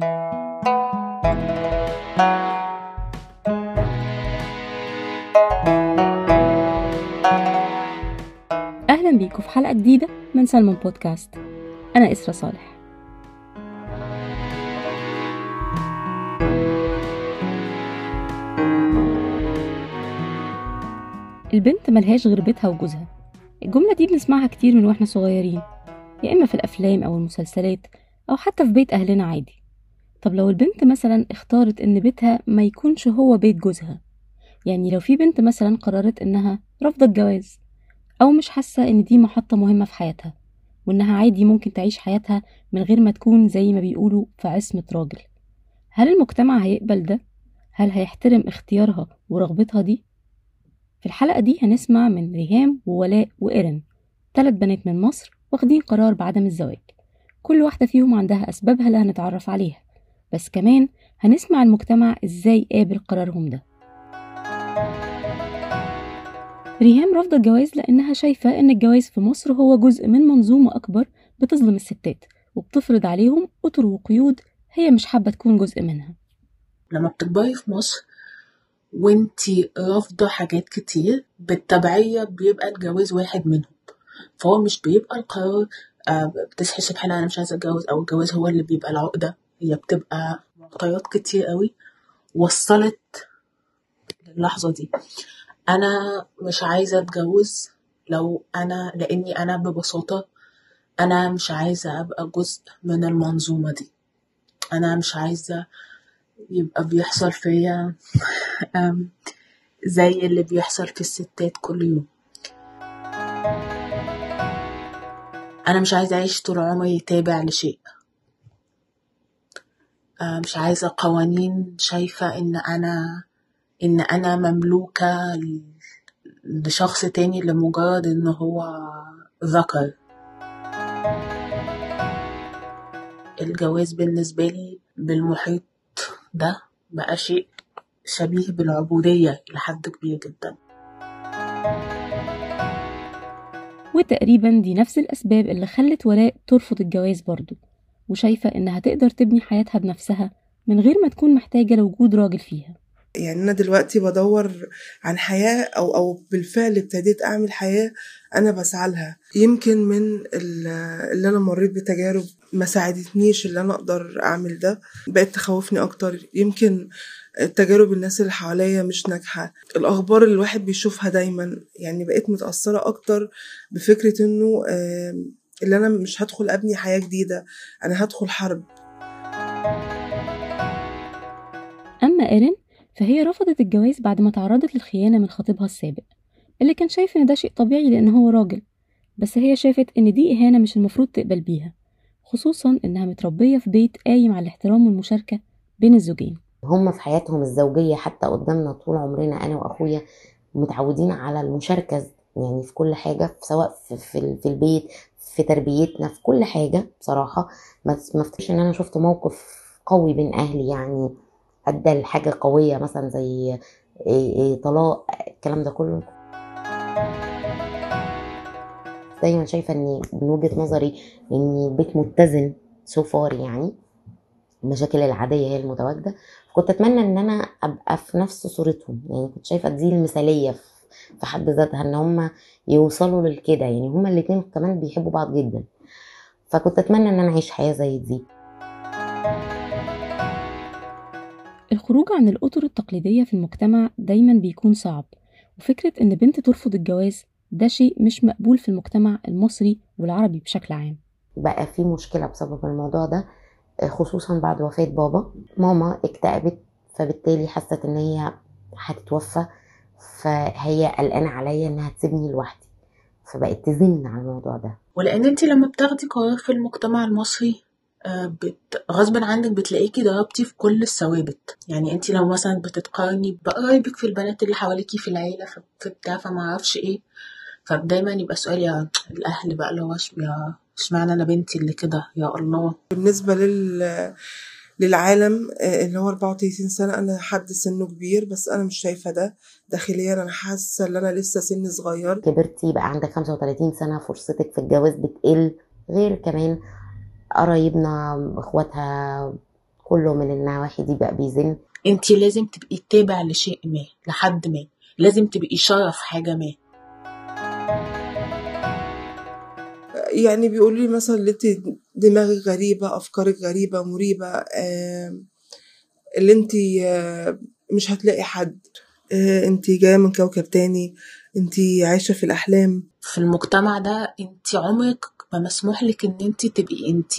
أهلا بيكم في حلقة جديدة من سلمون بودكاست. أنا إسرة صالح. البنت ملهاش غير بيتها وجوزها. الجملة دي بنسمعها كتير من وإحنا صغيرين يا إما في الأفلام أو المسلسلات أو حتى في بيت أهلنا عادي. طب لو البنت مثلا اختارت إن بيتها ما يكونش هو بيت جوزها يعني لو في بنت مثلا قررت إنها رافضة الجواز أو مش حاسة إن دي محطة مهمة في حياتها وإنها عادي ممكن تعيش حياتها من غير ما تكون زي ما بيقولوا في عصمة راجل هل المجتمع هيقبل ده؟ هل هيحترم اختيارها ورغبتها دي؟ في الحلقة دي هنسمع من ريهام وولاء وإيرن ثلاث بنات من مصر واخدين قرار بعدم الزواج كل واحدة فيهم عندها أسبابها اللي هنتعرف عليها بس كمان هنسمع المجتمع إزاي قابل قرارهم ده. ريهام رافضة الجواز لأنها شايفة إن الجواز في مصر هو جزء من منظومة أكبر بتظلم الستات وبتفرض عليهم أطر وقيود هي مش حابة تكون جزء منها. لما بتكبري في مصر وانتي رافضة حاجات كتير بالتبعية بيبقى الجواز واحد منهم. فهو مش بيبقى القرار آه، بتصحي الصبح لا أنا مش عايزة أتجوز أو الجواز هو اللي بيبقى العقدة. هي بتبقى معطيات كتير قوي وصلت للحظة دي. أنا مش عايزة أتجوز لو أنا لأني أنا ببساطة أنا مش عايزة أبقى جزء من المنظومة دي. أنا مش عايزة يبقى بيحصل فيا زي اللي بيحصل في الستات كل يوم. أنا مش عايزة أعيش طول عمري تابع لشيء. مش عايزة قوانين شايفة إن أنا إن أنا مملوكة لشخص تاني لمجرد إن هو ذكر. الجواز بالنسبة لي بالمحيط ده بقى شيء شبيه بالعبودية لحد كبير جدا. وتقريبا دي نفس الأسباب اللي خلت ولاء ترفض الجواز برضه وشايفة إنها تقدر تبني حياتها بنفسها من غير ما تكون محتاجة لوجود راجل فيها. يعني أنا دلوقتي بدور عن حياة أو أو بالفعل ابتديت أعمل حياة أنا بسعى لها. يمكن من ال- اللي أنا مريت بتجارب ما ساعدتنيش اللي أنا أقدر أعمل ده بقت تخوفني أكتر. يمكن تجارب الناس اللي حواليا مش ناجحة. الأخبار اللي الواحد بيشوفها دايما يعني بقيت متأثرة أكتر بفكرة إنه آم، اللي أنا مش هدخل أبني حياة جديدة أنا هدخل حرب. أما إيرين فهي رفضت الجواز بعد ما تعرضت للخيانة من خطيبها السابق اللي كان شايف إن ده شيء طبيعي لأن هو راجل بس هي شافت إن دي إهانة مش المفروض تقبل بيها خصوصا إنها متربية في بيت قايم على الاحترام والمشاركة بين الزوجين. هم في حياتهم الزوجية حتى قدامنا طول عمرنا أنا وأخويا متعودين على المشاركة يعني في كل حاجة سواء في, في, في البيت في تربيتنا في كل حاجة بصراحة. ما افتكرش إن أنا شفت موقف قوي بين أهلي يعني أدى لحاجة قوية مثلا زي إيه إيه طلاق الكلام ده كله. دايما شايفة إن من وجهة نظري إن البيت متزن سو فار يعني. المشاكل العادية هي المتواجدة. كنت أتمنى إن أنا أبقى في نفس صورتهم يعني كنت شايفة دي المثالية في- في حد ذاتها إن هم يوصلوا للكده. يعني هما الاتنين كمان بيحبوا بعض جدا. فكنت أتمنى إن أنا أعيش حياة زي دي. الخروج عن الأطر التقليدية في المجتمع دايما بيكون صعب وفكرة إن بنت ترفض الجواز ده شيء مش مقبول في المجتمع المصري والعربي بشكل عام. بقى في مشكلة بسبب الموضوع ده خصوصا بعد وفاة بابا. ماما اكتئبت فبالتالي حست إن هي هتتوفى. فهي قلقانة عليا إنها تسيبني لوحدي فبقت تزن على الموضوع ده. ولأن أنت لما بتاخدي قرار في المجتمع المصري آه، بت... غصب عنك بتلاقيكي ضربتي في كل الثوابت. يعني أنت لو مثلا بتتقارني بقرايبك في البنات اللي حواليكي في العيلة في بتاع فما أعرفش إيه فدايما يبقى سؤال يا الأهل بقى اللي هو اشمعنى أنا بنتي اللي كده؟ يا الله. بالنسبة لل للعالم آه، اللي هو 34 سنة. أنا حد سنه كبير بس أنا مش شايفة ده داخليا. أنا حاسة إن أنا لسه سن صغير. كبرتي بقى عندك 35 سنة فرصتك في الجواز بتقل. غير كمان قرايبنا إخواتها كله من النواحي دي بقى بيزن. أنت لازم تبقي تابع لشيء ما لحد ما. لازم تبقي شرف حاجة ما. يعني بيقولوا لي مثلا اللي انت دماغك غريبة أفكارك غريبة مريبة اللي أنت مش هتلاقي حد. آه، أنت جاية من كوكب تاني أنت عايشة في الأحلام. في المجتمع ده أنت عمرك ما مسموح لك إن أنت تبقي أنت.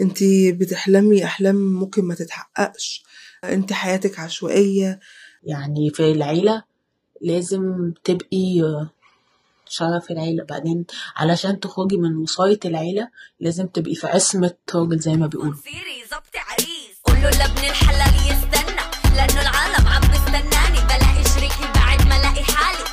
أنت بتحلمي أحلام ممكن ما تتحققش. أنت حياتك عشوائية. يعني في العيلة لازم تبقي شرف العيلة. بعدين علشان تخرجي من وصاية العيلة لازم تبقي في عصمة راجل زي ما بيقولوا. عريس. قوله لابن الحلال يستنى لأنه العالم عم بستناني بلاقي شريكي بعد ما الاقي حالي.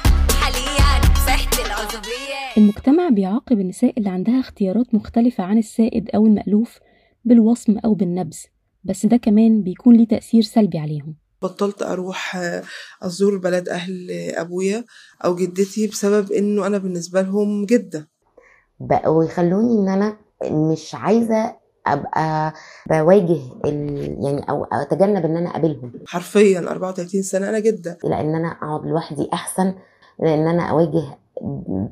حاليا صحتي العزوبية. المجتمع بيعاقب النساء اللي عندها اختيارات مختلفة عن السائد أو المألوف بالوصم أو بالنبذ بس ده كمان بيكون ليه تأثير سلبي عليهم. بطلت أروح آه، أزور بلد أهل أبويا أو جدتي بسبب إنه أنا بالنسبة لهم جدة. بقوا يخلوني إن أنا مش عايزة أبقى بواجه ال... يعني أو أتجنب إن أنا أقابلهم. حرفيا 34 سنة أنا جدة. لأن أنا أقعد لوحدي أحسن لأن أنا أواجه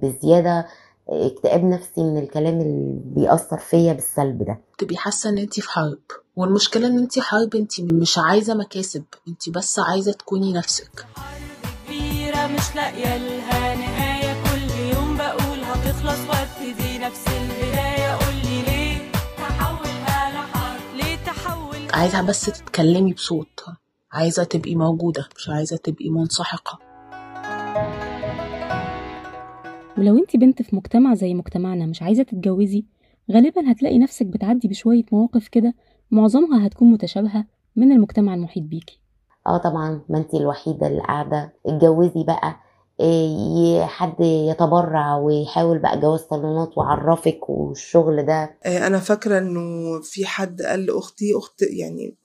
بزيادة اكتئاب نفسي من الكلام اللي بيأثر فيا بالسلب ده. تبقي حاسة إن انت في حرب. والمشكلة إن انت حرب انت مش عايزة مكاسب. انت بس عايزة تكوني نفسك. كبيرة مش لاقية لها نهاية. كل يوم بقول هتخلص وابتدي نفس البداية قولي ليه تحولها لحرب؟ ليه تحول؟ عايزة بس تتكلمي بصوت عايزة تبقي موجودة مش عايزة تبقي منسحقة. ولو انت بنت في مجتمع زي مجتمعنا مش عايزة تتجوزي غالبا هتلاقي نفسك بتعدي بشوية مواقف كده معظمها هتكون متشابهة من المجتمع المحيط بيكي. آه طبعا ما انتي الوحيدة اللي قاعدة. اتجوزي بقى إيه حد يتبرع ويحاول بقى جواز صالونات وعرفك والشغل ده. آه، أنا فاكرة إنه في حد قال لأختي أخت يعني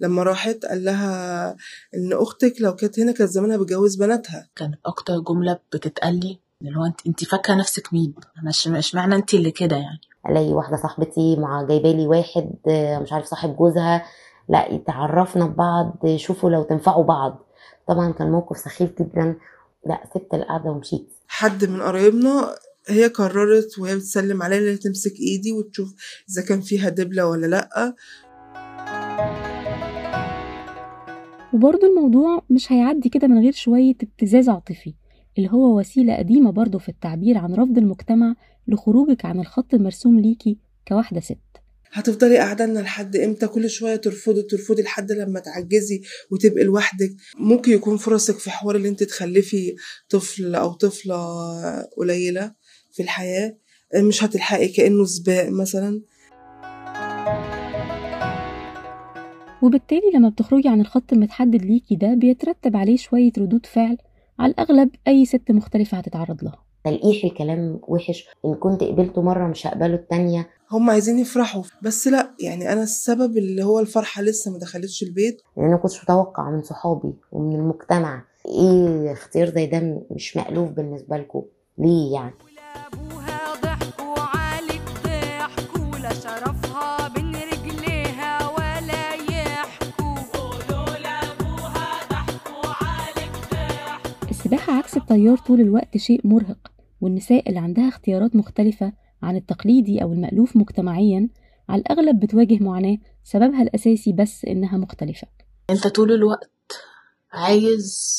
لما راحت قال لها إن أختك لو كانت هنا كانت زمانها بتجوز بناتها. كان أكتر جملة بتتقالي اللي هو انت انت فاكرة نفسك مين؟ مش مش معنى انت اللي كده يعني. الاقي واحدة صاحبتي مع جايبالي واحد آه، مش عارف صاحب جوزها. لا تعرفنا ببعض شوفوا لو تنفعوا بعض. طبعا كان موقف سخيف جدا. لا سبت القعدة ومشيت. حد من قرايبنا هي قررت وهي بتسلم عليا إنها تمسك إيدي وتشوف إذا كان فيها دبلة ولا لأ. وبرضه الموضوع مش هيعدي كده من غير شوية ابتزاز عاطفي. اللي هو وسيلة قديمة برضه في التعبير عن رفض المجتمع لخروجك عن الخط المرسوم ليكي كواحدة ست. هتفضلي قاعدة لنا لحد إمتى؟ كل شوية ترفضي ترفضي لحد لما تعجزي وتبقي لوحدك. ممكن يكون فرصك في حوار اللي انت تخلفي طفل أو طفلة قليلة في الحياة مش هتلحقي كأنه سباق مثلا. وبالتالي لما بتخرجي عن الخط المتحدد ليكي ده بيترتب عليه شوية ردود فعل على الأغلب أي ست مختلفة هتتعرض لها. تلقيح الكلام وحش. إن كنت قبلته مرة مش هقبله التانية. هم عايزين يفرحوا. بس لا يعني أنا السبب اللي هو الفرحة لسه ما دخلتش البيت. لأن أنا كنتش متوقع من صحابي ومن المجتمع إيه اختيار زي ده مش مألوف بالنسبة لكم. ليه يعني؟ عكس التيار طول الوقت شيء مرهق والنساء اللي عندها اختيارات مختلفة عن التقليدي أو المألوف مجتمعيا على الأغلب بتواجه معاناة سببها الأساسي بس إنها مختلفة. أنت طول الوقت عايز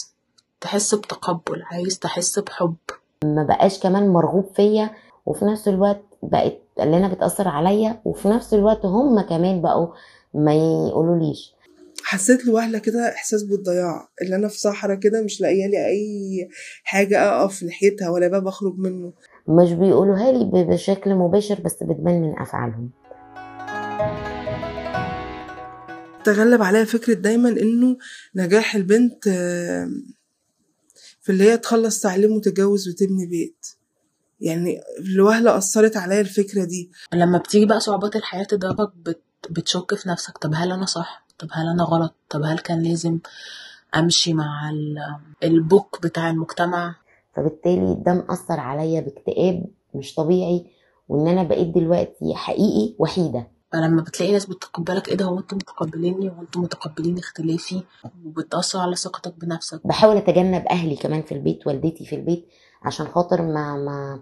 تحس بتقبل عايز تحس بحب. ما بقاش كمان مرغوب فيا وفي نفس الوقت بقت اللي أنا بتأثر عليا وفي نفس الوقت هم كمان بقوا ما يقولوليش. حسيت لوهلة كده إحساس بالضياع اللي أنا في صحراء كده مش لاقية لي أي حاجة أقف ناحيتها ولا باب أخرج منه. مش بيقولوها لي بشكل مباشر بس بتبان من أفعالهم. تغلب عليا فكرة دايما إنه نجاح البنت في اللي هي تخلص تعليم وتتجوز وتبني بيت. يعني الوهلة أثرت عليا الفكرة دي. لما بتيجي بقى صعوبات الحياة تضربك بت... بتشك في نفسك طب هل أنا صح؟ طب هل أنا غلط؟ طب هل كان لازم أمشي مع ال... البوك بتاع المجتمع؟ فبالتالي ده مأثر عليا باكتئاب مش طبيعي وإن أنا بقيت دلوقتي حقيقي وحيدة. فلما بتلاقي ناس بتتقبلك إيه ده؟ هو أنتوا متقبليني؟ وانتوا متقبلين اختلافي؟ وبتأثر على ثقتك بنفسك؟ بحاول أتجنب أهلي كمان في البيت والدتي في البيت عشان خاطر ما ما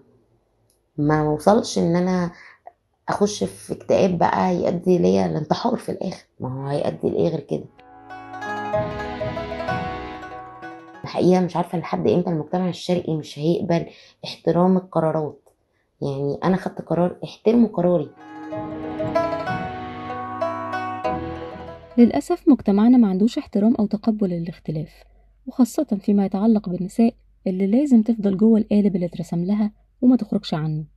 ما اوصلش إن أنا أخش في اكتئاب بقى يؤدي ليا الانتحار في الآخر. ما هو هيؤدي لإيه غير كده؟ الحقيقة مش عارفة لحد إمتى المجتمع الشرقي مش هيقبل احترام القرارات. يعني أنا خدت قرار احترموا قراري. للأسف مجتمعنا ما عندوش احترام أو تقبل للاختلاف وخاصة فيما يتعلق بالنساء اللي لازم تفضل جوه القالب اللي اترسم لها وما تخرجش عنه.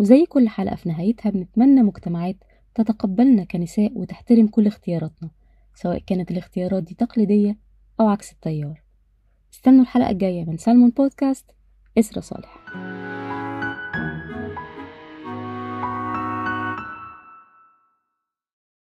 وزي كل حلقة في نهايتها بنتمنى مجتمعات تتقبلنا كنساء وتحترم كل اختياراتنا سواء كانت الاختيارات دي تقليدية أو عكس التيار. استنوا الحلقة الجاية من سالمون بودكاست إسرة صالح.